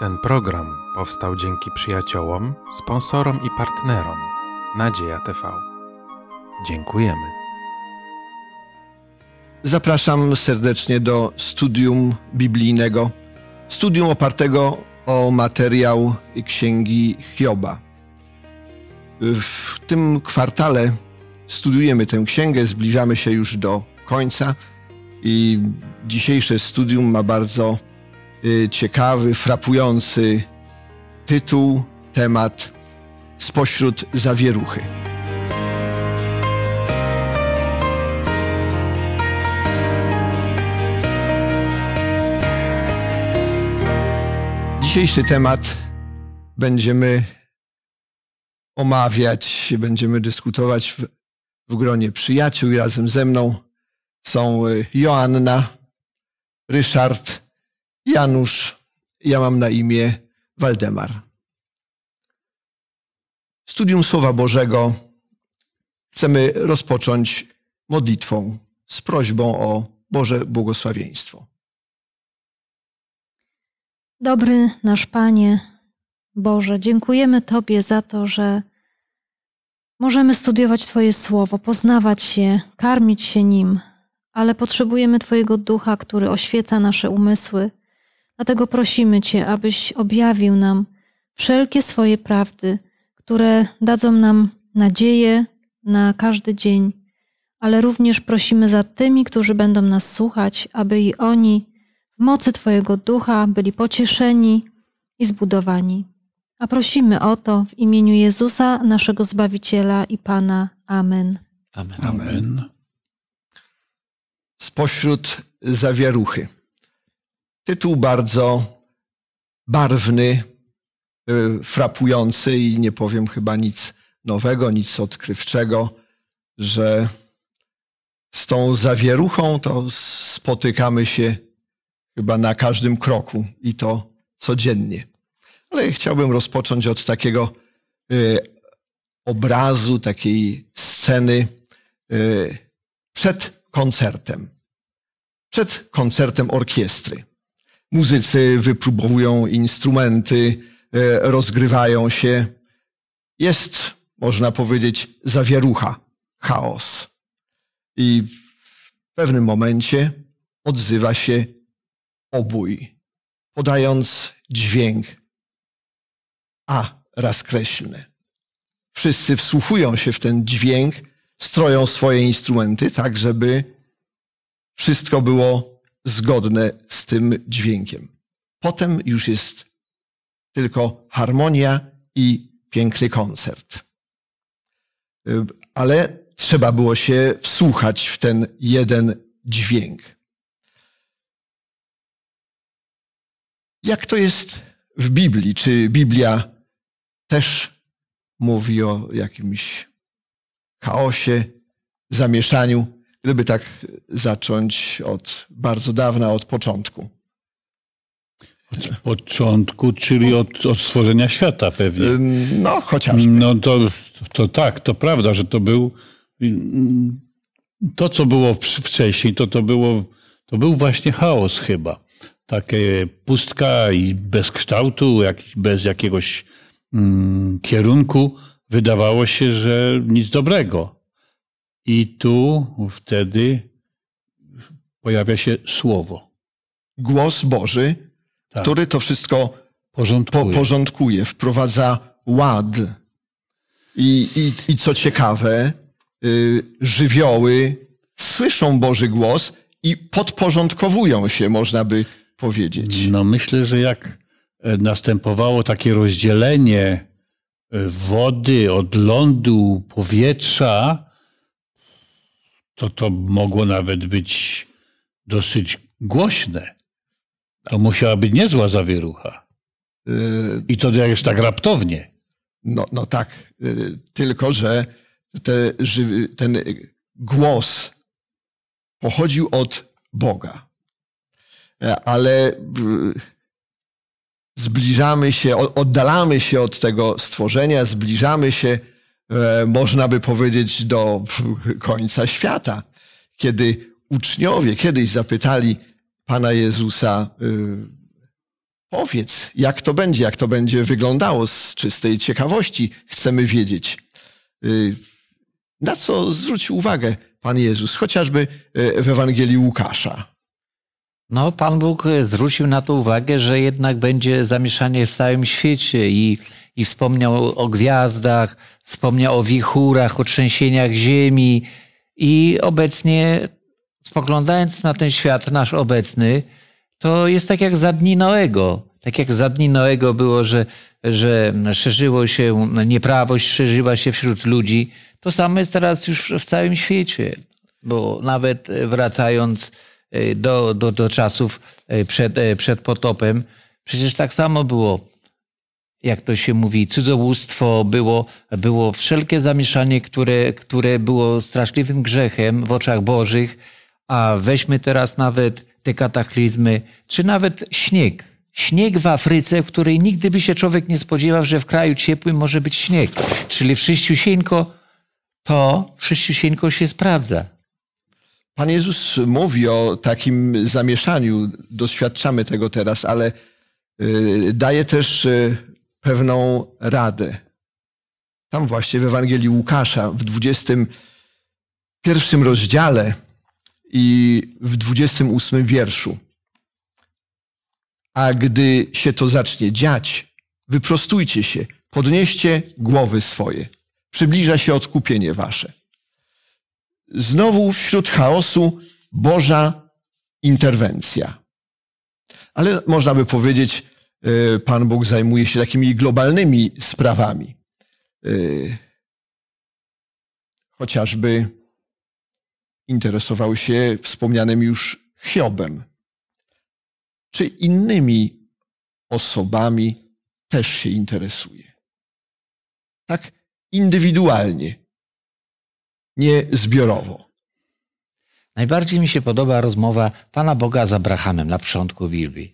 Ten program powstał dzięki przyjaciołom, sponsorom i partnerom Nadzieja TV. Dziękujemy. Zapraszam serdecznie do studium biblijnego, studium opartego o materiał Księgi Hioba. W tym kwartale studiujemy tę księgę, zbliżamy się już do końca i dzisiejsze studium ma bardzo ciekawy, frapujący tytuł, temat spośród zawieruchy. Dzisiejszy temat będziemy omawiać, będziemy dyskutować w, w gronie przyjaciół i razem ze mną są y, Joanna, Ryszard, Janusz, ja mam na imię Waldemar. Studium Słowa Bożego chcemy rozpocząć modlitwą z prośbą o Boże błogosławieństwo. Dobry nasz Panie, Boże, dziękujemy Tobie za to, że możemy studiować Twoje słowo, poznawać je, karmić się nim, ale potrzebujemy Twojego ducha, który oświeca nasze umysły. Dlatego prosimy Cię, abyś objawił nam wszelkie swoje prawdy, które dadzą nam nadzieję na każdy dzień, ale również prosimy za tymi, którzy będą nas słuchać, aby i oni w mocy Twojego ducha byli pocieszeni i zbudowani. A prosimy o to w imieniu Jezusa, naszego Zbawiciela i Pana. Amen. Amen. Amen. Spośród zawieruchy. Tytuł bardzo barwny, y, frapujący i nie powiem chyba nic nowego, nic odkrywczego, że z tą zawieruchą to spotykamy się chyba na każdym kroku i to codziennie. Ale chciałbym rozpocząć od takiego y, obrazu, takiej sceny y, przed koncertem. Przed koncertem orkiestry. Muzycy wypróbowują instrumenty, y, rozgrywają się. Jest, można powiedzieć, zawierucha, chaos. I w pewnym momencie odzywa się obój, podając dźwięk a raz kreślny. Wszyscy wsłuchują się w ten dźwięk, stroją swoje instrumenty, tak żeby wszystko było zgodne z tym dźwiękiem. Potem już jest tylko harmonia i piękny koncert. Ale trzeba było się wsłuchać w ten jeden dźwięk. Jak to jest w Biblii? Czy Biblia też mówi o jakimś chaosie, zamieszaniu? Gdyby tak zacząć od bardzo dawna, od początku. Od początku, czyli od, od stworzenia świata pewnie. No, chociażby. No to, to tak, to prawda, że to był to, co było wcześniej, to, to, było, to był właśnie chaos chyba. Takie pustka i bez kształtu, jak, bez jakiegoś mm, kierunku. Wydawało się, że nic dobrego. I tu wtedy pojawia się słowo. Głos Boży, Tak. który to wszystko Porządkuje. po, porządkuje, wprowadza ład. I, i, i co ciekawe, y, żywioły słyszą Boży głos i podporządkowują się, można by powiedzieć. No myślę, że jak e, następowało takie rozdzielenie e, wody od lądu, powietrza, to to mogło nawet być dosyć głośne. To musiała być niezła zawierucha. Y, I to już tak raptownie. No, no tak, y, tylko że te, ten głos pochodził od Boga. Ale y, zbliżamy się, oddalamy się od tego stworzenia, zbliżamy się, można by powiedzieć, do końca świata. Kiedy uczniowie kiedyś zapytali Pana Jezusa, y, powiedz, jak to będzie, jak to będzie wyglądało z czystej ciekawości. Chcemy wiedzieć. Y, Na co zwrócił uwagę Pan Jezus, chociażby w Ewangelii Łukasza? No, Pan Bóg e, zwrócił na to uwagę, że jednak będzie zamieszanie w całym świecie i, i wspomniał o gwiazdach, wspomniał o wichurach, o trzęsieniach ziemi i obecnie, spoglądając na ten świat nasz obecny, to jest tak jak za dni Noego. Tak jak za dni Noego było, że, że szerzyło się nieprawość, szerzyła się wśród ludzi, to samo jest teraz już w całym świecie. Bo nawet wracając do, do, do czasów e, przed, e, przed potopem, przecież tak samo było jak to się mówi, cudzołóstwo, było, było wszelkie zamieszanie, które, które było straszliwym grzechem w oczach Bożych, a weźmy teraz nawet te kataklizmy, czy nawet śnieg. Śnieg w Afryce, w której nigdy by się człowiek nie spodziewał, że w kraju ciepłym może być śnieg. Czyli wszyściusieńko to, wszyściusieńko się sprawdza. Pan Jezus mówi o takim zamieszaniu, doświadczamy tego teraz, ale y, daje też y, pewną radę. Tam właśnie w Ewangelii Łukasza w 21 rozdziale i w 28 wierszu. A gdy się to zacznie dziać, wyprostujcie się, podnieście głowy swoje. Przybliża się odkupienie wasze. Znowu wśród chaosu Boża interwencja. Ale można by powiedzieć, y, Pan Bóg zajmuje się takimi globalnymi sprawami. Y, Chociażby interesował się wspomnianym już Hiobem. Czy innymi osobami też się interesuje? Tak indywidualnie, nie zbiorowo. Najbardziej mi się podoba rozmowa Pana Boga z Abrahamem na początku Biblii.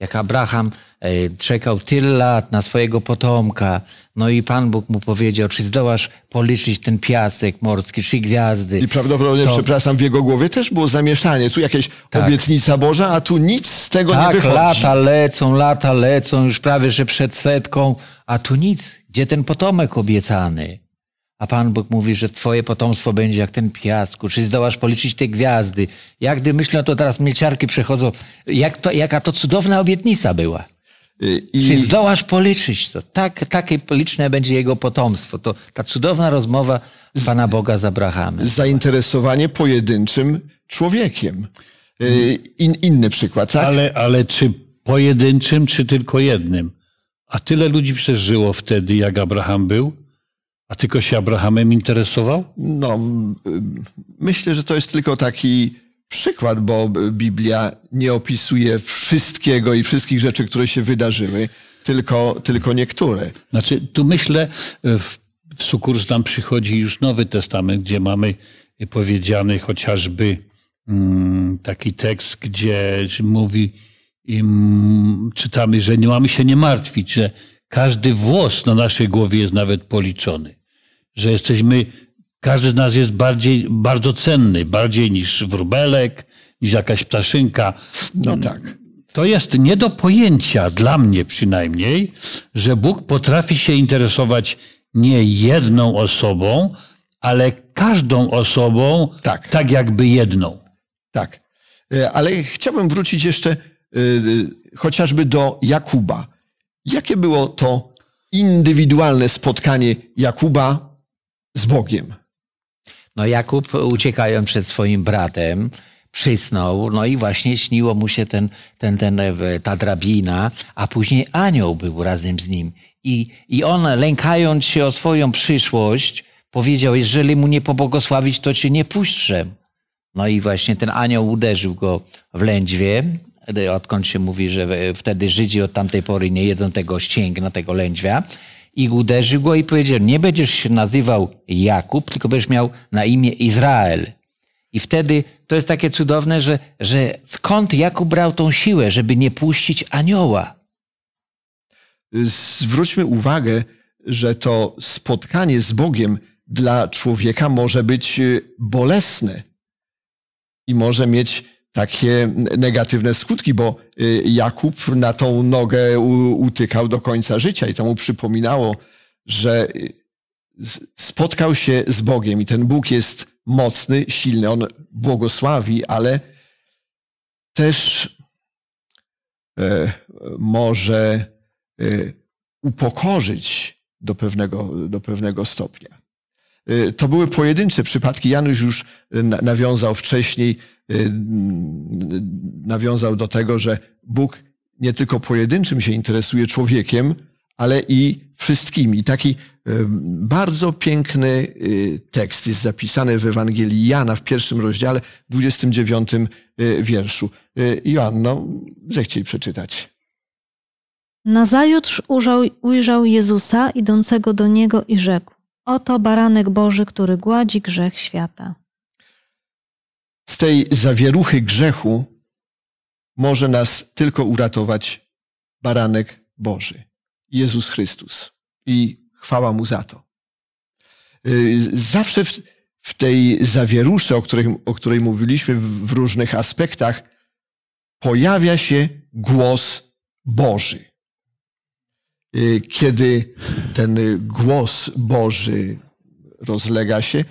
Jak Abraham e, czekał tyle lat na swojego potomka, no i Pan Bóg mu powiedział, czy zdołasz policzyć ten piasek morski, trzy gwiazdy. I prawdopodobnie, To- przepraszam, w jego głowie też było zamieszanie. Tu jakieś Tak. obietnica Boża, a tu nic z tego nie Tak, wychodzi. lata lecą, lata lecą, już prawie, że przed setką, a tu nic. Gdzie ten potomek obiecany? A Pan Bóg mówi, że twoje potomstwo będzie jak ten piasku. Czy zdołasz policzyć te gwiazdy? Jak gdy myślę, to teraz mieciarki przechodzą. Jak to, jaka to cudowna obietnica była. Y, Czy I zdołasz policzyć to? Tak, takie liczne będzie jego potomstwo. To ta cudowna rozmowa Pana Boga z Abrahamem. zainteresowanie pojedynczym człowiekiem. Y, In, inny przykład, tak? Ale, ale czy pojedynczym, czy tylko jednym? A tyle ludzi przecież żyło wtedy, jak Abraham był, a tylko się Abrahamem interesował? No, myślę, że to jest tylko taki przykład, bo Biblia nie opisuje wszystkiego i wszystkich rzeczy, które się wydarzyły, tylko, tylko niektóre. Znaczy, tu myślę, w, w sukurs nam przychodzi już Nowy Testament, gdzie mamy powiedziany chociażby mm, taki tekst, gdzie mówi, im, czytamy, że nie mamy się nie martwić, że każdy włos na naszej głowie jest nawet policzony. Że jesteśmy, każdy z nas jest bardziej, bardzo cenny, bardziej niż wróbelek, niż jakaś ptaszynka. No tak. To jest nie do pojęcia, dla mnie przynajmniej, że Bóg potrafi się interesować nie jedną osobą, ale każdą osobą, Tak. tak jakby jedną. Tak. Y, Ale chciałbym wrócić jeszcze y, chociażby do Jakuba. Jakie było to indywidualne spotkanie Jakuba z Bogiem? No Jakub uciekając przed swoim bratem przysnął, no i właśnie śniło mu się ten, ten, ten, e, ta drabina, a później anioł był razem z nim. I, I on lękając się o swoją przyszłość powiedział, jeżeli mu nie pobłogosławić, to cię nie puszczę. No i właśnie ten anioł uderzył go w lędźwie, e, odkąd się mówi, że e, wtedy Żydzi od tamtej pory nie jedzą tego ścięgna, tego lędźwia. I uderzył go i powiedział, nie będziesz się nazywał Jakub, tylko będziesz miał na imię Izrael. I wtedy to jest takie cudowne, że, że skąd Jakub brał tą siłę, żeby nie puścić anioła? Zwróćmy uwagę, że to spotkanie z Bogiem dla człowieka może być y, bolesne i może mieć takie negatywne skutki, bo y, Jakub na tą nogę utykał do końca życia i to mu przypominało, że y, spotkał się z Bogiem i ten Bóg jest mocny, silny, on błogosławi, ale też e, może e, upokorzyć do pewnego, do pewnego stopnia. E, To były pojedyncze przypadki. Janusz już na- nawiązał wcześniej, mm, nawiązał do tego, że Bóg nie tylko pojedynczym się interesuje człowiekiem, ale i wszystkimi. Taki bardzo piękny tekst jest zapisany w Ewangelii Jana w pierwszym rozdziale, 29 e, wierszu. Joanno, zechciej przeczytać. Nazajutrz ujrzał Jezusa idącego do niego i rzekł: Oto baranek Boży, który gładzi grzech świata. Z tej zawieruchy grzechu może nas tylko uratować baranek Boży, Jezus Chrystus. I chwała Mu za to. Y, Zawsze w, w tej zawierusze, o której, o której mówiliśmy w, w różnych aspektach, pojawia się głos Boży. Y, Kiedy ten głos Boży rozlega się,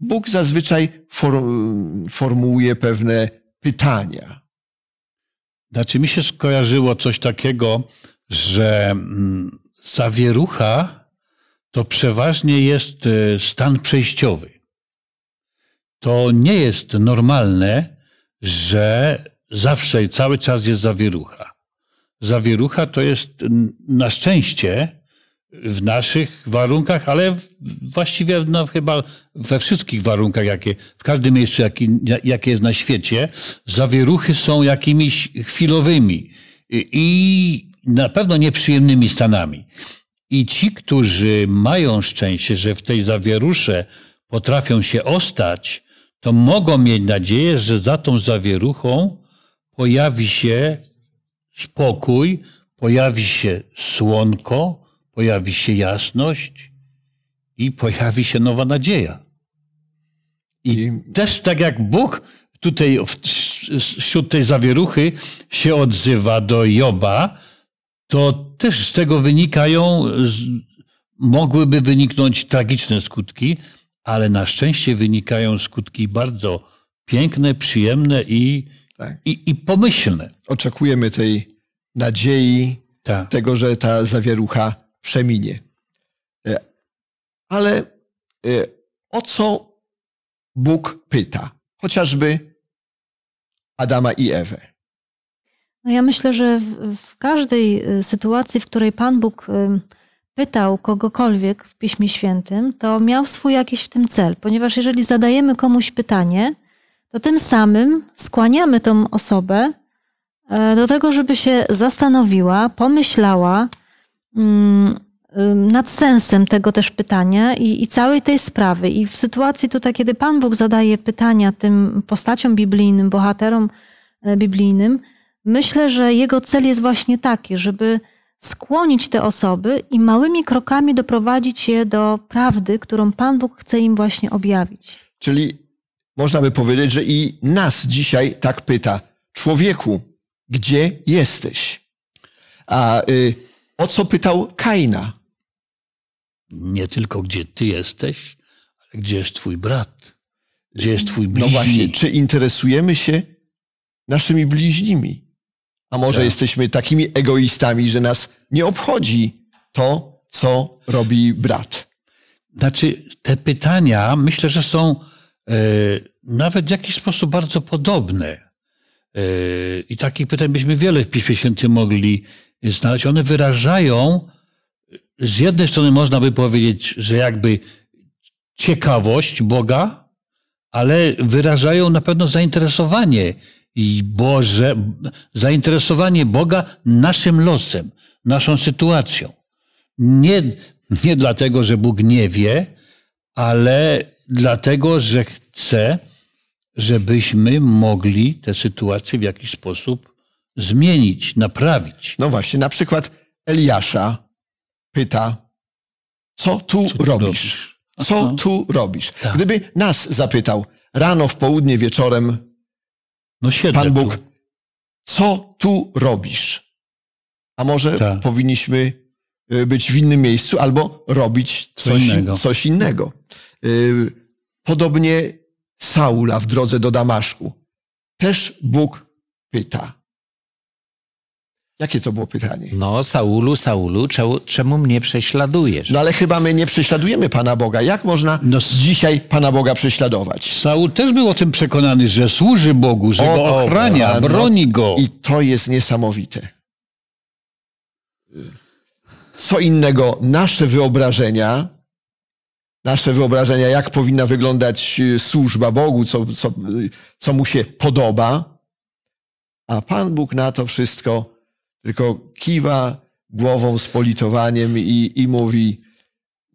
Bóg zazwyczaj for, formułuje pewne pytania. Znaczy mi się skojarzyło coś takiego, że mm, zawierucha to przeważnie jest e, stan przejściowy. To nie jest normalne, że zawsze i cały czas jest zawierucha. Zawierucha to jest na szczęście w naszych warunkach, ale właściwie no, chyba we wszystkich warunkach, jakie, w każdym miejscu, jaki, jakie jest na świecie, zawieruchy są jakimiś chwilowymi i na pewno nieprzyjemnymi stanami. I ci, którzy mają szczęście, że w tej zawierusze potrafią się ostać, to mogą mieć nadzieję, że za tą zawieruchą pojawi się spokój, pojawi się słonko, pojawi się jasność i pojawi się nowa nadzieja. I I- też tak jak Bóg tutaj wśród tej zawieruchy się odzywa do Joba, to też z tego wynikają, mogłyby wyniknąć tragiczne skutki, ale na szczęście wynikają skutki bardzo piękne, przyjemne i, Tak. i, i pomyślne. Oczekujemy tej nadziei, Tak. tego, że ta zawierucha przeminie. E, Ale e, o co Bóg pyta? Chociażby Adama i Ewę. No ja myślę, że w, w każdej y, sytuacji, w której Pan Bóg pytał kogokolwiek w Piśmie Świętym, to miał swój jakiś w tym cel, ponieważ jeżeli zadajemy komuś pytanie, to tym samym skłaniamy tą osobę e, do tego, żeby się zastanowiła, pomyślała mm, nad sensem tego też pytania i, i całej tej sprawy. I w sytuacji tutaj, kiedy Pan Bóg zadaje pytania tym postaciom biblijnym, bohaterom e, biblijnym, myślę, że jego cel jest właśnie taki, żeby skłonić te osoby i małymi krokami doprowadzić je do prawdy, którą Pan Bóg chce im właśnie objawić. Czyli można by powiedzieć, że i nas dzisiaj tak pyta: Człowieku, gdzie jesteś? A y, o co pytał Kaina? Nie tylko gdzie ty jesteś, ale gdzie jest twój brat, gdzie jest twój No bliźni. właśnie, czy interesujemy się naszymi bliźnimi? A może Tak. jesteśmy takimi egoistami, że nas nie obchodzi to, co robi brat? Znaczy, te pytania myślę, że są e, nawet w jakiś sposób bardzo podobne. E, I takich pytań byśmy wiele w Piśmie Świętym mogli znaleźć. One wyrażają, z jednej strony można by powiedzieć, że jakby ciekawość Boga, ale wyrażają na pewno zainteresowanie i Boże, zainteresowanie Boga naszym losem, naszą sytuacją. Nie, nie dlatego, że Bóg nie wie, ale dlatego, że chce, żebyśmy mogli tę sytuację w jakiś sposób zmienić, naprawić. No właśnie, na przykład Eliasza pyta, co tu Co tu robisz? robisz? Co Aha. tu robisz? Tak. Gdyby nas zapytał rano, w południe, wieczorem, No Pan tu. Bóg, co tu robisz? A może Tak. powinniśmy y, być w innym miejscu albo robić Co coś, innego. coś innego. Y, Podobnie Saula w drodze do Damaszku. Też Bóg pyta. Jakie to było pytanie? No, Saulu, Saulu, czemu, czemu mnie prześladujesz? No ale chyba my nie prześladujemy Pana Boga. Jak można No dzisiaj Pana Boga prześladować? Saul też był o tym przekonany, że służy Bogu, że O, go o, ochrania, a, no. broni go. I to jest niesamowite. Co innego nasze wyobrażenia, nasze wyobrażenia, jak powinna wyglądać y, służba Bogu, co, co, co mu się podoba, a Pan Bóg na to wszystko tylko kiwa głową z politowaniem i, i mówi: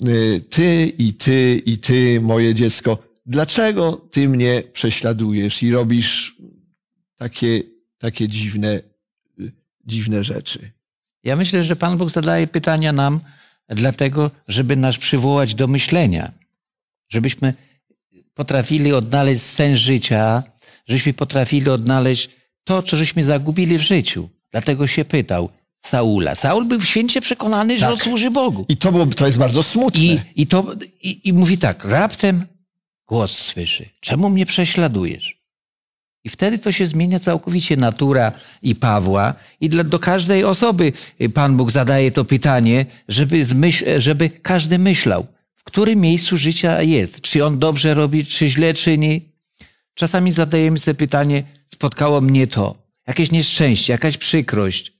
y, Ty i ty i ty, moje dziecko, dlaczego ty mnie prześladujesz i robisz takie, takie dziwne, y, dziwne rzeczy? Ja myślę, że Pan Bóg zadaje pytania nam dlatego, żeby nas przywołać do myślenia. Żebyśmy potrafili odnaleźć sens życia, żebyśmy potrafili odnaleźć to, co żeśmy zagubili w życiu. Dlatego się pytał Saula. Saul był święcie przekonany, że Tak. on służy Bogu. I to, było, to jest bardzo smutne. I, i, to, i, I mówi tak, raptem głos słyszy. Czemu mnie prześladujesz? I wtedy to się zmienia całkowicie natura i Pawła. I dla, do każdej osoby y, Pan Bóg zadaje to pytanie, żeby, zmyśl, żeby każdy myślał, w którym miejscu życia jest. Czy on dobrze robi, czy źle czyni. Czasami zadajemy sobie pytanie, spotkało mnie to, jakieś nieszczęście, jakaś przykrość.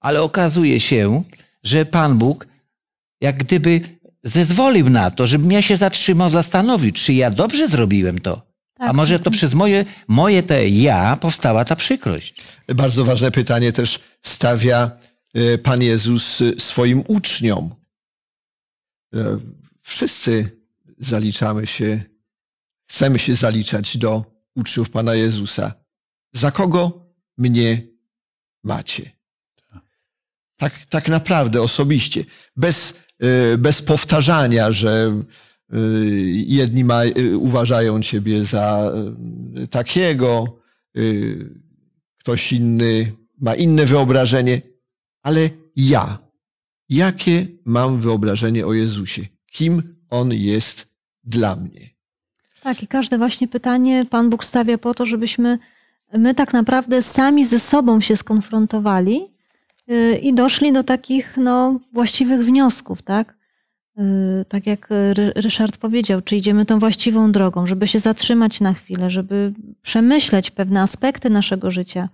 Ale okazuje się, że Pan Bóg jak gdyby zezwolił na to, żebym ja się zatrzymał, zastanowił, czy ja dobrze zrobiłem to. Tak, A może tak. to przez moje, moje te ja powstała ta przykrość. Bardzo ważne pytanie też stawia y, Pan Jezus swoim uczniom. Y, Wszyscy zaliczamy się, chcemy się zaliczać do uczniów Pana Jezusa. Za kogo mnie macie? Tak, tak naprawdę, osobiście. Bez, y, bez powtarzania, że jedni ma, y, uważają Ciebie za y, takiego, y, ktoś inny ma inne wyobrażenie, ale ja, jakie mam wyobrażenie o Jezusie? Kim On jest dla mnie? Tak, i każde właśnie pytanie Pan Bóg stawia po to, żebyśmy my tak naprawdę sami ze sobą się skonfrontowali i doszli do takich no, właściwych wniosków, tak? Yy, Tak jak Ry- Ryszard powiedział, czy idziemy tą właściwą drogą, żeby się zatrzymać na chwilę, żeby przemyśleć pewne aspekty naszego życia.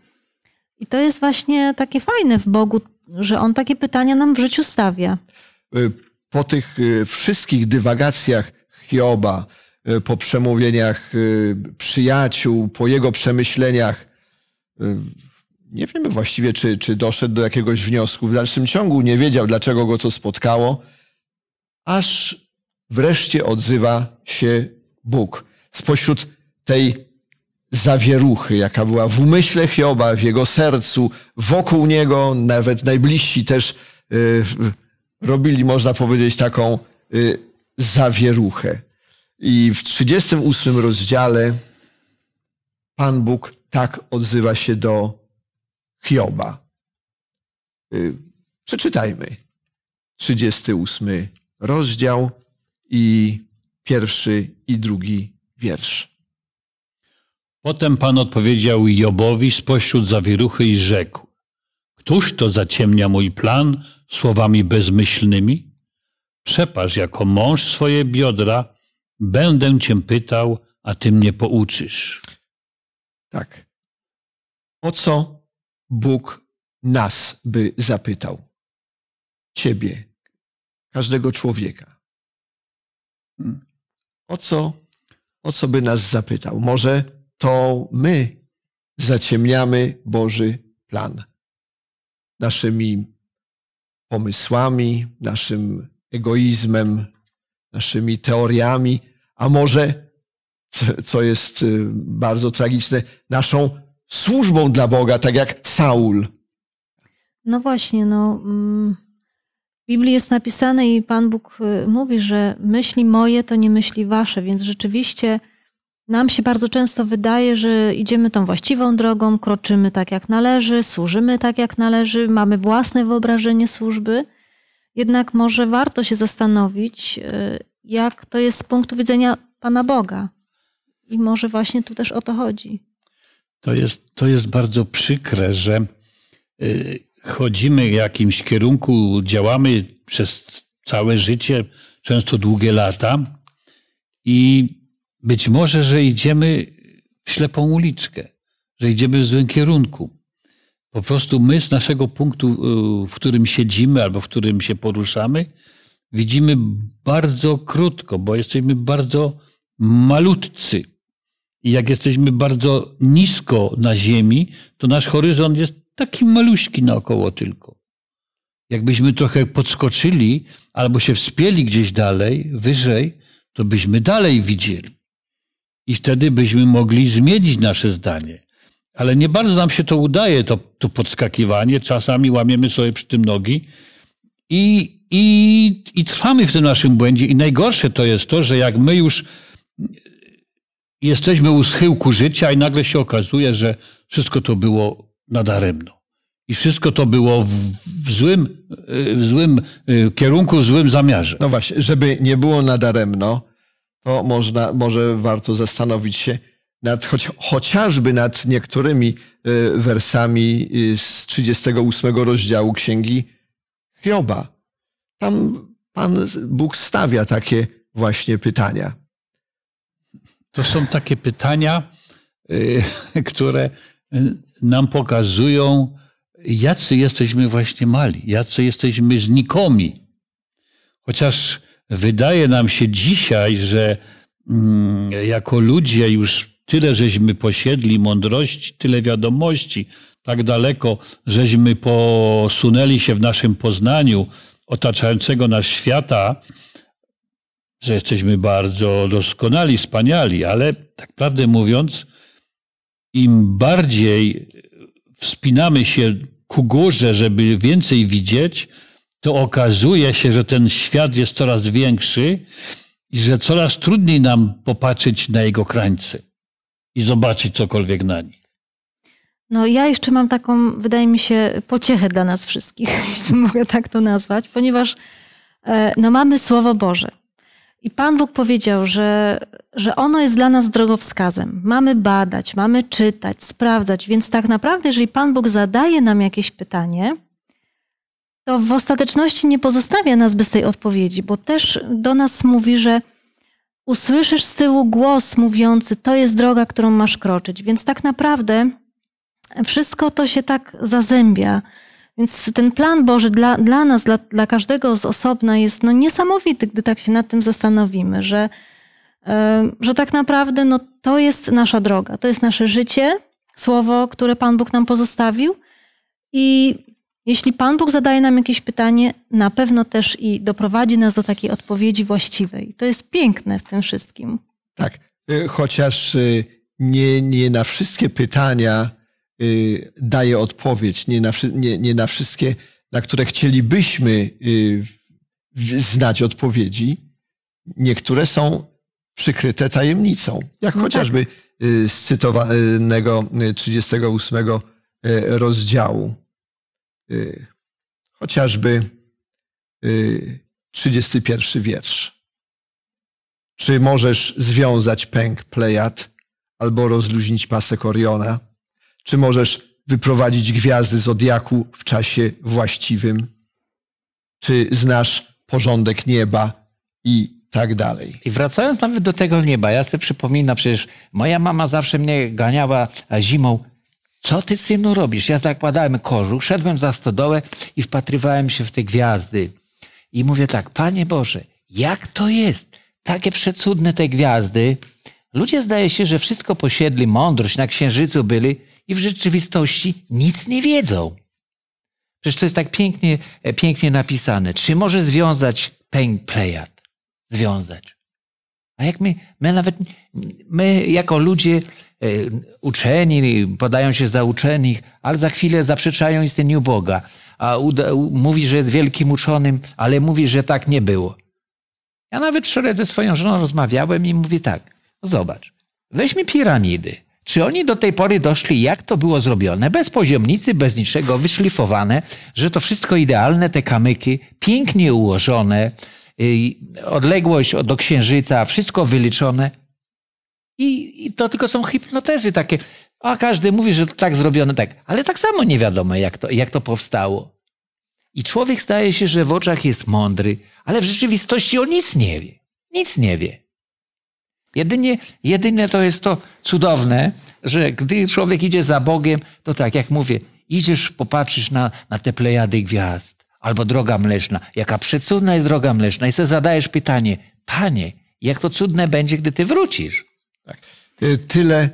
I to jest właśnie takie fajne w Bogu, że On takie pytania nam w życiu stawia. Y, Po tych y, wszystkich dywagacjach Hioba, y, po przemówieniach y, przyjaciół, po jego przemyśleniach, y, nie wiemy właściwie, czy, czy doszedł do jakiegoś wniosku. W dalszym ciągu nie wiedział, dlaczego go to spotkało, aż wreszcie odzywa się Bóg. Spośród tej zawieruchy, jaka była w umyśle Hioba, w jego sercu, wokół niego, nawet najbliżsi też y, robili, można powiedzieć, taką y, zawieruchę. I w 38 rozdziale Pan Bóg tak odzywa się do Hioba. Y, Przeczytajmy. 38 rozdział i pierwszy i drugi wiersz. Potem Pan odpowiedział Jobowi spośród zawieruchy i rzekł: Któż to zaciemnia mój plan słowami bezmyślnymi? Przepasz jako mąż swoje biodra, będę cię pytał, a ty mnie pouczysz. Tak. O co Bóg nas by zapytał? Ciebie, każdego człowieka. Hmm. O co, o co by nas zapytał? Może to my zaciemniamy Boży plan naszymi pomysłami, naszym egoizmem, naszymi teoriami, a może, co- jest y, bardzo tragiczne, naszą służbą dla Boga, tak jak Saul. No właśnie, no. mm, W Biblii jest napisane i Pan Bóg y, mówi, że myśli moje to nie myśli wasze, więc rzeczywiście nam się bardzo często wydaje, że idziemy tą właściwą drogą, kroczymy tak jak należy, służymy tak jak należy, mamy własne wyobrażenie służby. Jednak może warto się zastanowić, y, jak to jest z punktu widzenia Pana Boga. I może właśnie tu też o to chodzi. To jest, to jest bardzo przykre, że y, chodzimy w jakimś kierunku, działamy przez całe życie, często długie lata i być może, że idziemy w ślepą uliczkę, że idziemy w złym kierunku. Po prostu my z naszego punktu, y, w którym siedzimy albo w którym się poruszamy, widzimy bardzo krótko, bo jesteśmy bardzo malutcy. I jak jesteśmy bardzo nisko na ziemi, to nasz horyzont jest taki maluśki naokoło tylko. Jakbyśmy trochę podskoczyli albo się wspięli gdzieś dalej, wyżej, to byśmy dalej widzieli. I wtedy byśmy mogli zmienić nasze zdanie. Ale nie bardzo nam się to udaje, to, to podskakiwanie. Czasami łamiemy sobie przy tym nogi i, i, i trwamy w tym naszym błędzie. I najgorsze to jest to, że jak my już jesteśmy u schyłku życia i nagle się okazuje, że wszystko to było nadaremno. I wszystko to było w, w złym, w złym y, kierunku, w złym zamiarze. No właśnie, żeby nie było nadaremno, to można, może warto zastanowić się nad, choć, chociażby nad niektórymi y, wersami y, z 38 rozdziału Księgi Hioba. Tam Pan Bóg stawia takie właśnie pytania. To są takie pytania, które nam pokazują, jacy jesteśmy właśnie mali, jacy jesteśmy znikomi. Chociaż wydaje nam się dzisiaj, że mm, jako ludzie już tyle żeśmy posiedli mądrości, tyle wiadomości, tak daleko, żeśmy posunęli się w naszym poznaniu otaczającego nas świata, że jesteśmy bardzo doskonali, wspaniali, ale tak prawdę mówiąc, im bardziej wspinamy się ku górze, żeby więcej widzieć, to okazuje się, że ten świat jest coraz większy i że coraz trudniej nam popatrzeć na jego krańce i zobaczyć cokolwiek na nich. No, ja jeszcze mam taką, wydaje mi się, pociechę dla nas wszystkich, jeśli mogę tak to nazwać, ponieważ e, no, mamy Słowo Boże. I Pan Bóg powiedział, że, że ono jest dla nas drogowskazem. Mamy badać, mamy czytać, sprawdzać. Więc tak naprawdę, jeżeli Pan Bóg zadaje nam jakieś pytanie, to w ostateczności nie pozostawia nas bez tej odpowiedzi, bo też do nas mówi, że usłyszysz z tyłu głos mówiący: To jest droga, którą masz kroczyć. Więc tak naprawdę wszystko to się tak zazębia. Więc ten plan Boży dla, dla nas, dla, dla każdego z osobna jest no, niesamowity, gdy tak się nad tym zastanowimy, że, że tak naprawdę no, to jest nasza droga, to jest nasze życie, słowo, które Pan Bóg nam pozostawił. I jeśli Pan Bóg zadaje nam jakieś pytanie, na pewno też i doprowadzi nas do takiej odpowiedzi właściwej. To jest piękne w tym wszystkim. Tak, y, chociaż y, nie, nie na wszystkie pytania daje odpowiedź, nie na, nie, nie na wszystkie, na które chcielibyśmy znać odpowiedzi. Niektóre są przykryte tajemnicą, jak no chociażby tak. z cytowanego 38 rozdziału. Y, chociażby 31 y, wiersz. Czy możesz związać pęk Plejad albo rozluźnić pasek Oriona? Czy możesz wyprowadzić gwiazdy zodiaku w czasie właściwym? Czy znasz porządek nieba i tak dalej? I wracając nawet do tego nieba, ja sobie przypominam, przecież moja mama zawsze mnie ganiała zimą co ty, synu, robisz? Ja zakładałem kożuch, szedłem za stodołę i wpatrywałem się w te gwiazdy. I mówię tak, Panie Boże, jak to jest? Takie przecudne te gwiazdy. Ludzie zdaje się, że wszystko posiedli, mądrość, na księżycu byli i w rzeczywistości nic nie wiedzą. Przecież to jest tak pięknie, e, pięknie napisane. Czy może związać pęk Plejad? Związać. A jak my, my nawet, my jako ludzie E, uczeni, podają się za uczonych, ale za chwilę zaprzeczają istnieniu Boga. A uda, mówi, że jest wielkim uczonym, ale mówi, że tak nie było. Ja nawet wczoraj ze swoją żoną rozmawiałem i mówi tak, no zobacz, Weźmy piramidy. Czy oni do tej pory doszli, jak to było zrobione? Bez poziomnicy, bez niczego, wyszlifowane, że to wszystko idealne, te kamyki, pięknie ułożone, y, odległość do księżyca, wszystko wyliczone. I, I to tylko są hipnotezy takie. A każdy mówi, że to tak zrobione, tak. Ale tak samo nie wiadomo, jak to, jak to powstało. I człowiek staje się, że w oczach jest mądry, ale w rzeczywistości on nic nie wie. Nic nie wie. Jedynie, jedynie to jest to cudowne, że gdy człowiek idzie za Bogiem, to tak jak mówię, idziesz, popatrzysz na, na te plejady gwiazd, albo droga mleczna. Jaka przecudna jest droga mleczna. I sobie zadajesz pytanie, Panie, jak to cudne będzie, gdy Ty wrócisz? Tak. Y, Tyle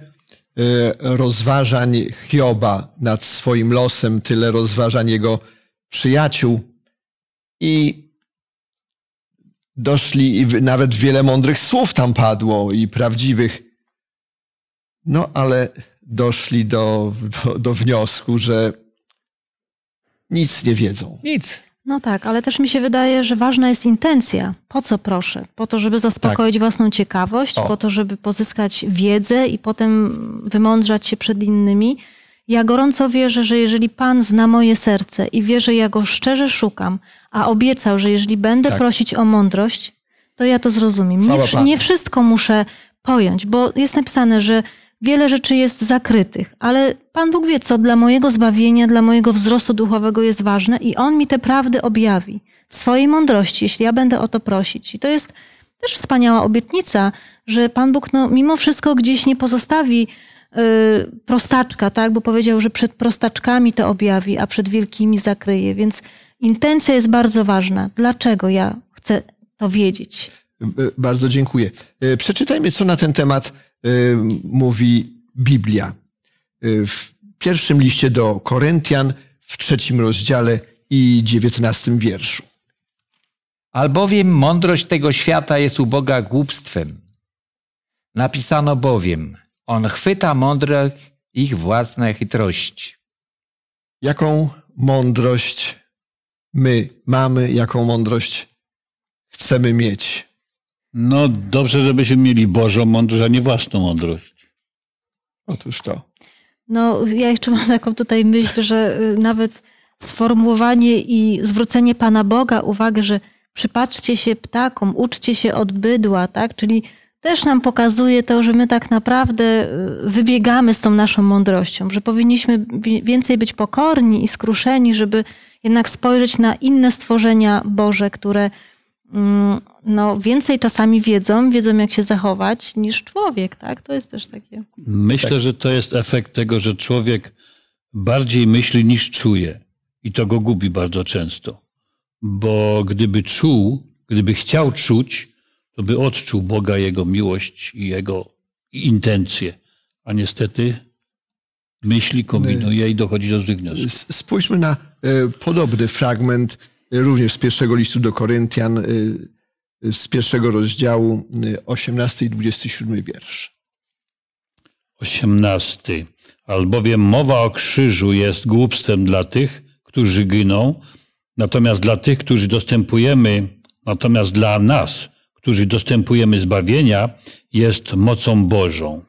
y, rozważań Hioba nad swoim losem, tyle rozważań jego przyjaciół i doszli, i nawet wiele mądrych słów tam padło i prawdziwych. No ale doszli do, do, do wniosku, że nic nie wiedzą. Nic. No tak, ale też mi się wydaje, że ważna jest intencja. Po co proszę? Po to, żeby zaspokoić własną ciekawość, Tak. O. po to, żeby pozyskać wiedzę i potem wymądrzać się przed innymi. Ja gorąco wierzę, że jeżeli Pan zna moje serce i wie, że ja go szczerze szukam, a obiecał, że jeżeli będę Tak. prosić o mądrość, to ja to zrozumiem. Nie, nie wszystko muszę pojąć, bo jest napisane, że wiele rzeczy jest zakrytych, ale Pan Bóg wie, co dla mojego zbawienia, dla mojego wzrostu duchowego jest ważne i On mi te prawdy objawi w swojej mądrości, jeśli ja będę o to prosić. I to jest też wspaniała obietnica, że Pan Bóg no, mimo wszystko gdzieś nie pozostawi prostaczka, tak? Bo powiedział, że przed prostaczkami to objawi, a przed wielkimi zakryje. Więc intencja jest bardzo ważna. Dlaczego ja chcę to wiedzieć? Y, Bardzo dziękuję. Y, Przeczytajmy, co na ten temat y, mówi Biblia. Y, W pierwszym liście do Koryntian, w trzecim rozdziale i dziewiętnastym wierszu. Albowiem mądrość tego świata jest u Boga głupstwem. Napisano bowiem, On chwyta mądrych ich własne chytrości. Jaką mądrość my mamy, jaką mądrość chcemy mieć? No dobrze, żebyśmy mieli Bożą mądrość, a nie własną mądrość. Otóż to. No, ja jeszcze mam taką tutaj myśl, że y, nawet sformułowanie i zwrócenie Pana Boga uwagę, że przypatrzcie się ptakom, uczcie się od bydła, tak? Czyli też nam pokazuje to, że my tak naprawdę y, wybiegamy z tą naszą mądrością, że powinniśmy wi- więcej być pokorni i skruszeni, żeby jednak spojrzeć na inne stworzenia Boże, które mm, no, więcej czasami wiedzą, wiedzą jak się zachować niż człowiek, tak? To jest też takie. Myślę, że to jest efekt tego, że człowiek bardziej myśli niż czuje. I to go gubi bardzo często. Bo gdyby czuł, gdyby chciał czuć, to by odczuł Boga, Jego miłość i Jego intencje. A niestety myśli, kombinuje i dochodzi do złych wniosków. Spójrzmy na e, podobny fragment, e, również z pierwszego listu do Koryntian, e, z pierwszego rozdziału, e, 18 i 27 wiersz. 18. Albowiem mowa o krzyżu jest głupstwem dla tych, którzy giną, natomiast dla tych, którzy dostępujemy, natomiast dla nas, którzy dostępujemy zbawienia, jest mocą Bożą.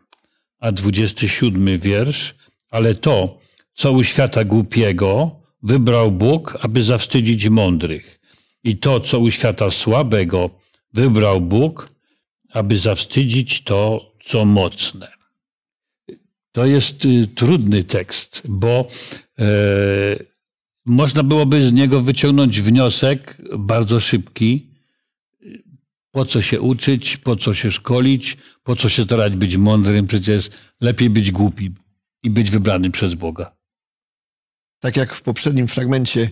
A 27 wiersz. Ale to, co u świata głupiego, wybrał Bóg, aby zawstydzić mądrych. I to, co u świata słabego, wybrał Bóg, aby zawstydzić to, co mocne. To jest y, trudny tekst, bo e, można byłoby z niego wyciągnąć wniosek bardzo szybki. Po co się uczyć, po co się szkolić, po co się starać być mądrym, przecież lepiej być głupim i być wybranym przez Boga. Tak jak w poprzednim fragmencie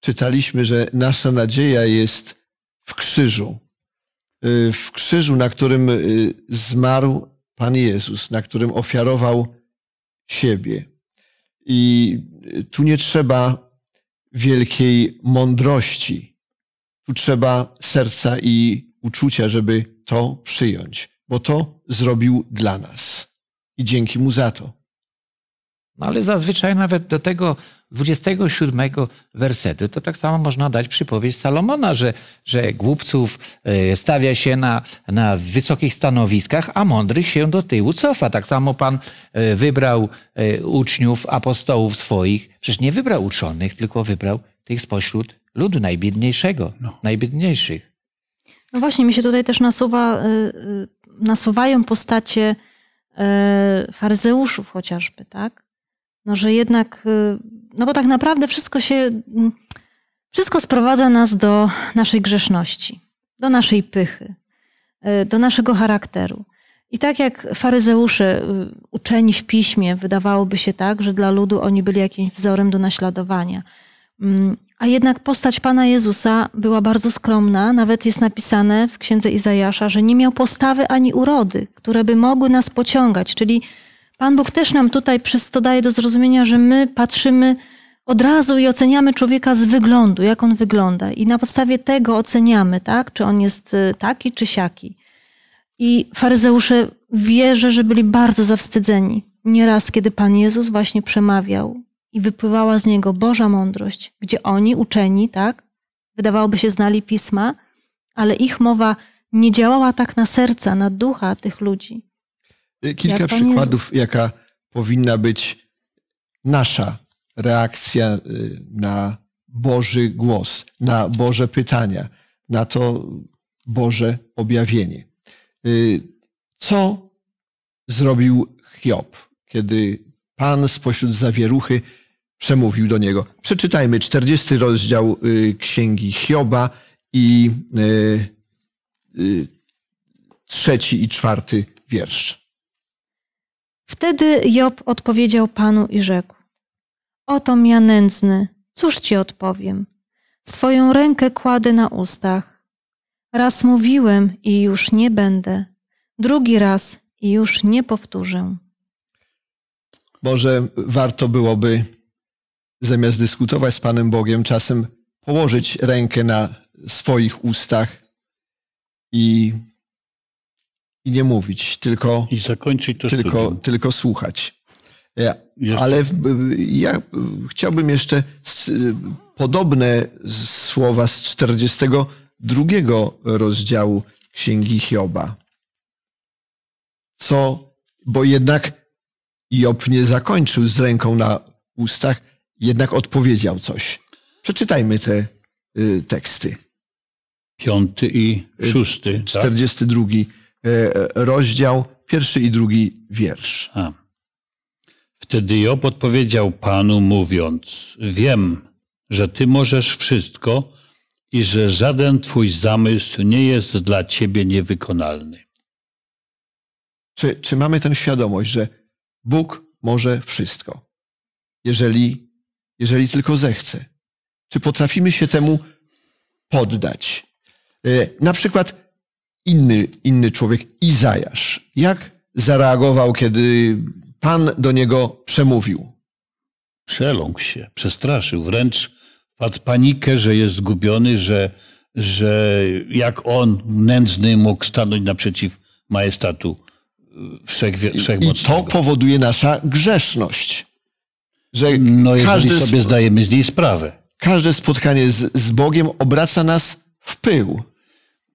czytaliśmy, że nasza nadzieja jest w krzyżu. Y, W krzyżu, na którym y, zmarł Pan Jezus, na którym ofiarował siebie. I y, tu nie trzeba wielkiej mądrości. Tu trzeba serca i uczucia, żeby to przyjąć, bo to zrobił dla nas. I dzięki mu za to. No ale zazwyczaj nawet do tego 27 wersetu to tak samo można dać przypowieść Salomona, że, że głupców e, stawia się na, na wysokich stanowiskach, a mądrych się do tyłu cofa. Tak samo Pan e, wybrał e, uczniów, apostołów swoich. Przecież nie wybrał uczonych, tylko wybrał tych spośród ludu najbiedniejszego, najbiedniejszych. No właśnie, mi się tutaj też nasuwa, y, y, nasuwają postacie y, faryzeuszów chociażby, tak? No, że jednak, no bo tak naprawdę wszystko się, mm, wszystko sprowadza nas do naszej grzeszności, do naszej pychy, do naszego charakteru. I tak jak faryzeusze, uczeni w piśmie, wydawałoby się tak, że dla ludu oni byli jakimś wzorem do naśladowania. A jednak postać Pana Jezusa była bardzo skromna. Nawet jest napisane w księdze Izajasza, że nie miał postawy ani urody, które by mogły nas pociągać. Czyli Pan Bóg też nam tutaj przez to daje do zrozumienia, że my patrzymy od razu i oceniamy człowieka z wyglądu, jak on wygląda. I na podstawie tego oceniamy, tak? czy on jest y, taki, czy siaki. I faryzeusze wierzę, że byli bardzo zawstydzeni. Nieraz, kiedy Pan Jezus właśnie przemawiał i wypływała z niego Boża mądrość, gdzie oni, uczeni, tak, wydawałoby się znali pisma, ale ich mowa nie działała tak na serca, na ducha tych ludzi. Y, Kilka Jak przykładów, jaka powinna być nasza reakcja y, na Boży głos, na Boże pytania, na to Boże objawienie. Y, Co zrobił Hiob, kiedy Pan spośród zawieruchy przemówił do niego? Przeczytajmy 40 rozdział y, Księgi Hioba i y, y, trzeci i czwarty wiersz. Wtedy Job odpowiedział Panu i rzekł: Oto ja nędzny, cóż ci odpowiem? Swoją rękę kładę na ustach. Raz mówiłem i już nie będę, drugi raz i już nie powtórzę. Może warto byłoby zamiast dyskutować z Panem Bogiem, czasem położyć rękę na swoich ustach i, i nie mówić, tylko, I zakończyć to tylko, studium. tylko słuchać. Ja- Jeszcze- Ale ja chciałbym jeszcze podobne słowa z 42 rozdziału Księgi Hioba. Co, bo jednak Job nie zakończył z ręką na ustach, jednak odpowiedział coś. Przeczytajmy te y, teksty. Piąty i szósty. Tak? 42 y, rozdział, pierwszy i drugi wiersz. A. Wtedy Job odpowiedział Panu, mówiąc: Wiem, że Ty możesz wszystko i że żaden Twój zamysł nie jest dla Ciebie niewykonalny. Czy, czy mamy tę świadomość, że Bóg może wszystko, jeżeli, jeżeli tylko zechce? Czy potrafimy się temu poddać? E, Na przykład inny, inny człowiek, Izajasz. Jak zareagował, kiedy Pan do niego przemówił? Przeląkł się, przestraszył, wręcz wpadł panikę, że jest zgubiony, że, że jak on, nędzny, mógł stanąć naprzeciw majestatu y, wszechwie- I wszechmocnego. to powoduje nasza grzeszność. Że No jeżeli każde, sobie zdajemy z niej sprawę. każde spotkanie z, z Bogiem obraca nas w pył,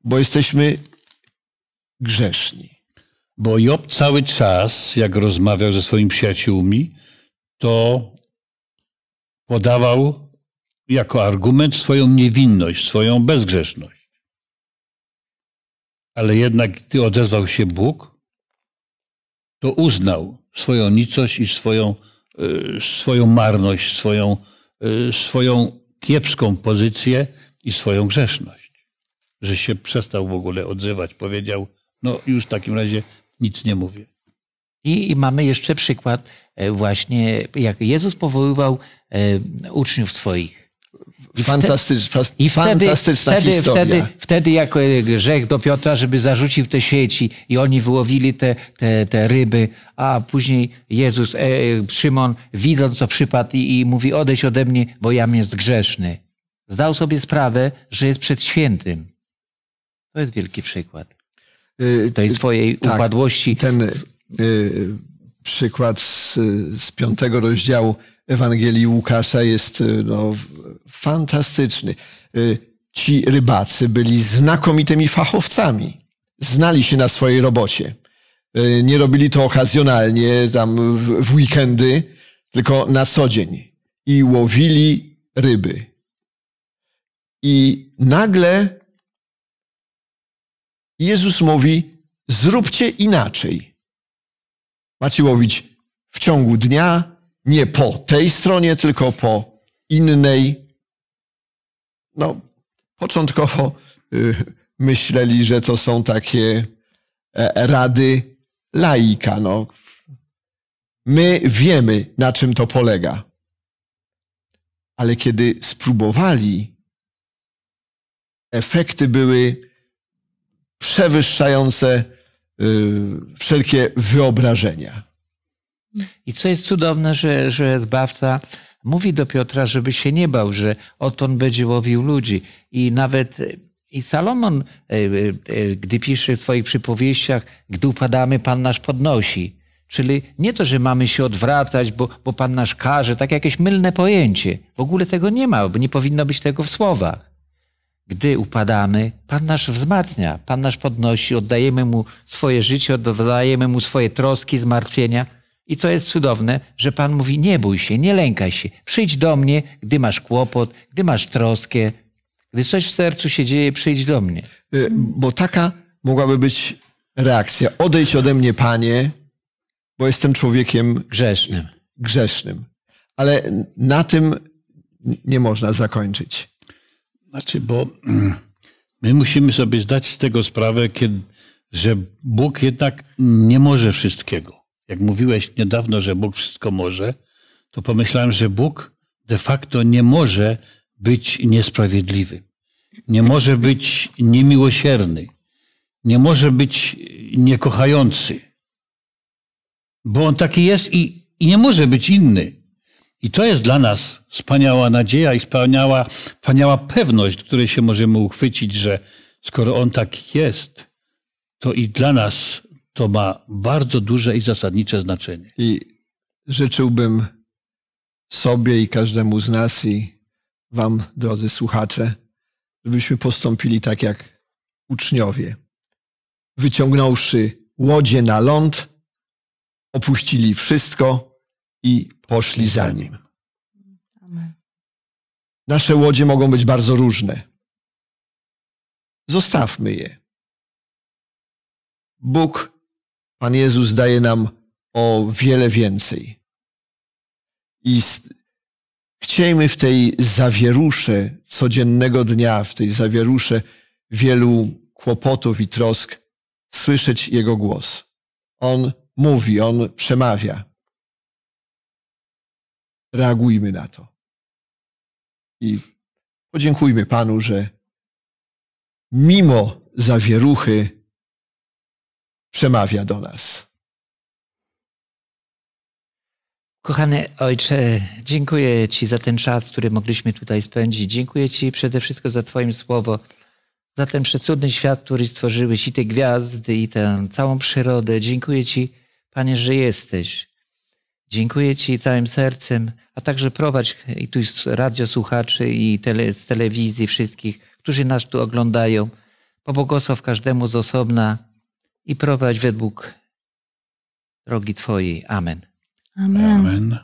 bo jesteśmy grzeszni. Bo Job cały czas, jak rozmawiał ze swoimi przyjaciółmi, to podawał jako argument swoją niewinność, swoją bezgrzeszność. Ale jednak, gdy odezwał się Bóg, to uznał swoją nicość i swoją, swoją marność, swoją, y, swoją kiepską pozycję i swoją grzeszność. Że się przestał w ogóle odzywać. Powiedział, no już w takim razie nic nie mówię. I, I mamy jeszcze przykład e, właśnie, jak Jezus powoływał e, uczniów swoich. Fantastycz, fas, I wtedy, fantastyczna wtedy, historia. wtedy, wtedy jako grzech do Piotra, żeby zarzucił te sieci i oni wyłowili te, te, te ryby, a później Jezus, e, Szymon, widząc co przypadł i, i mówi odejdź ode mnie, bo jam jest grzeszny. Zdał sobie sprawę, że jest przed świętym. To jest wielki przykład Y, tej swojej tak, upadłości. Ten y, przykład z, z piątego rozdziału Ewangelii Łukasza jest no, fantastyczny. Ci rybacy byli znakomitymi fachowcami. Znali się na swojej robocie. Nie robili to okazjonalnie, tam w weekendy, tylko na co dzień. I łowili ryby. I nagle Jezus mówi: zróbcie inaczej. Macie łowić w ciągu dnia, nie po tej stronie, tylko po innej. No, początkowo y, myśleli, że to są takie e, rady laika. No. My wiemy, na czym to polega. Ale kiedy spróbowali, efekty były przewyższające wszelkie wyobrażenia. I co jest cudowne, że, że Zbawca mówi do Piotra, żeby się nie bał, że on będzie łowił ludzi. I nawet i Salomon, e, e, gdy pisze w swoich przypowieściach, gdy upadamy, Pan nasz podnosi. Czyli nie to, że mamy się odwracać, bo, bo Pan nasz każe, tak jakieś mylne pojęcie. W ogóle tego nie ma, bo nie powinno być tego w słowach. Gdy upadamy, Pan nasz wzmacnia, Pan nasz podnosi, oddajemy Mu swoje życie, oddajemy Mu swoje troski, zmartwienia. I to jest cudowne, że Pan mówi: Nie bój się, nie lękaj się, przyjdź do mnie, gdy masz kłopot, gdy masz troskę, gdy coś w sercu się dzieje, przyjdź do mnie. Y, bo taka mogłaby być reakcja. Odejdź ode mnie, Panie, bo jestem człowiekiem grzesznym. grzesznym. Ale na tym nie można zakończyć. Znaczy, bo mm, my musimy sobie zdać z tego sprawę, kiedy, że Bóg jednak nie może wszystkiego. Jak mówiłeś niedawno, że Bóg wszystko może, to pomyślałem, że Bóg de facto nie może być niesprawiedliwy. Nie może być niemiłosierny. Nie może być niekochający. Bo on taki jest i, i nie może być inny. I to jest dla nas wspaniała nadzieja i wspaniała, wspaniała pewność, której się możemy uchwycić, że skoro On tak jest, to i dla nas to ma bardzo duże i zasadnicze znaczenie. I życzyłbym sobie i każdemu z nas i Wam, drodzy słuchacze, żebyśmy postąpili tak jak uczniowie. Wyciągnąwszy łodzie na ląd, opuścili wszystko i poszli za nim. Nasze łodzie mogą być bardzo różne. Zostawmy je. Bóg, Pan Jezus daje nam o wiele więcej. I chciejmy w tej zawierusze codziennego dnia, w tej zawierusze wielu kłopotów i trosk, słyszeć Jego głos. On mówi, On przemawia reagujmy na to. I podziękujmy Panu, że mimo zawieruchy przemawia do nas. Kochany Ojcze, dziękuję Ci za ten czas, który mogliśmy tutaj spędzić. Dziękuję Ci przede wszystkim za Twoim słowo, za ten przecudny świat, który stworzyłeś i te gwiazdy, i tę całą przyrodę. Dziękuję Ci, Panie, że jesteś. Dziękuję Ci całym sercem, a także prowadź i tu z radiosłuchaczy i tele, z telewizji wszystkich, którzy nas tu oglądają. Pobłogosław każdemu z osobna i prowadź według drogi Twojej. Amen. Amen. Amen.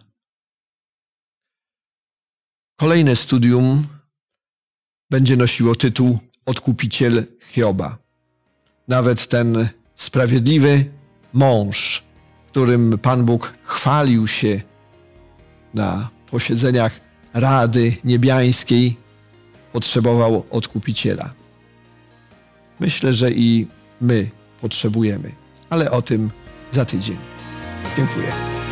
Kolejne studium będzie nosiło tytuł Odkupiciel Hioba. Nawet ten sprawiedliwy mąż, którym Pan Bóg chwalił się na posiedzeniach Rady Niebiańskiej, potrzebował odkupiciela. Myślę, że i my potrzebujemy, ale o tym za tydzień. Dziękuję.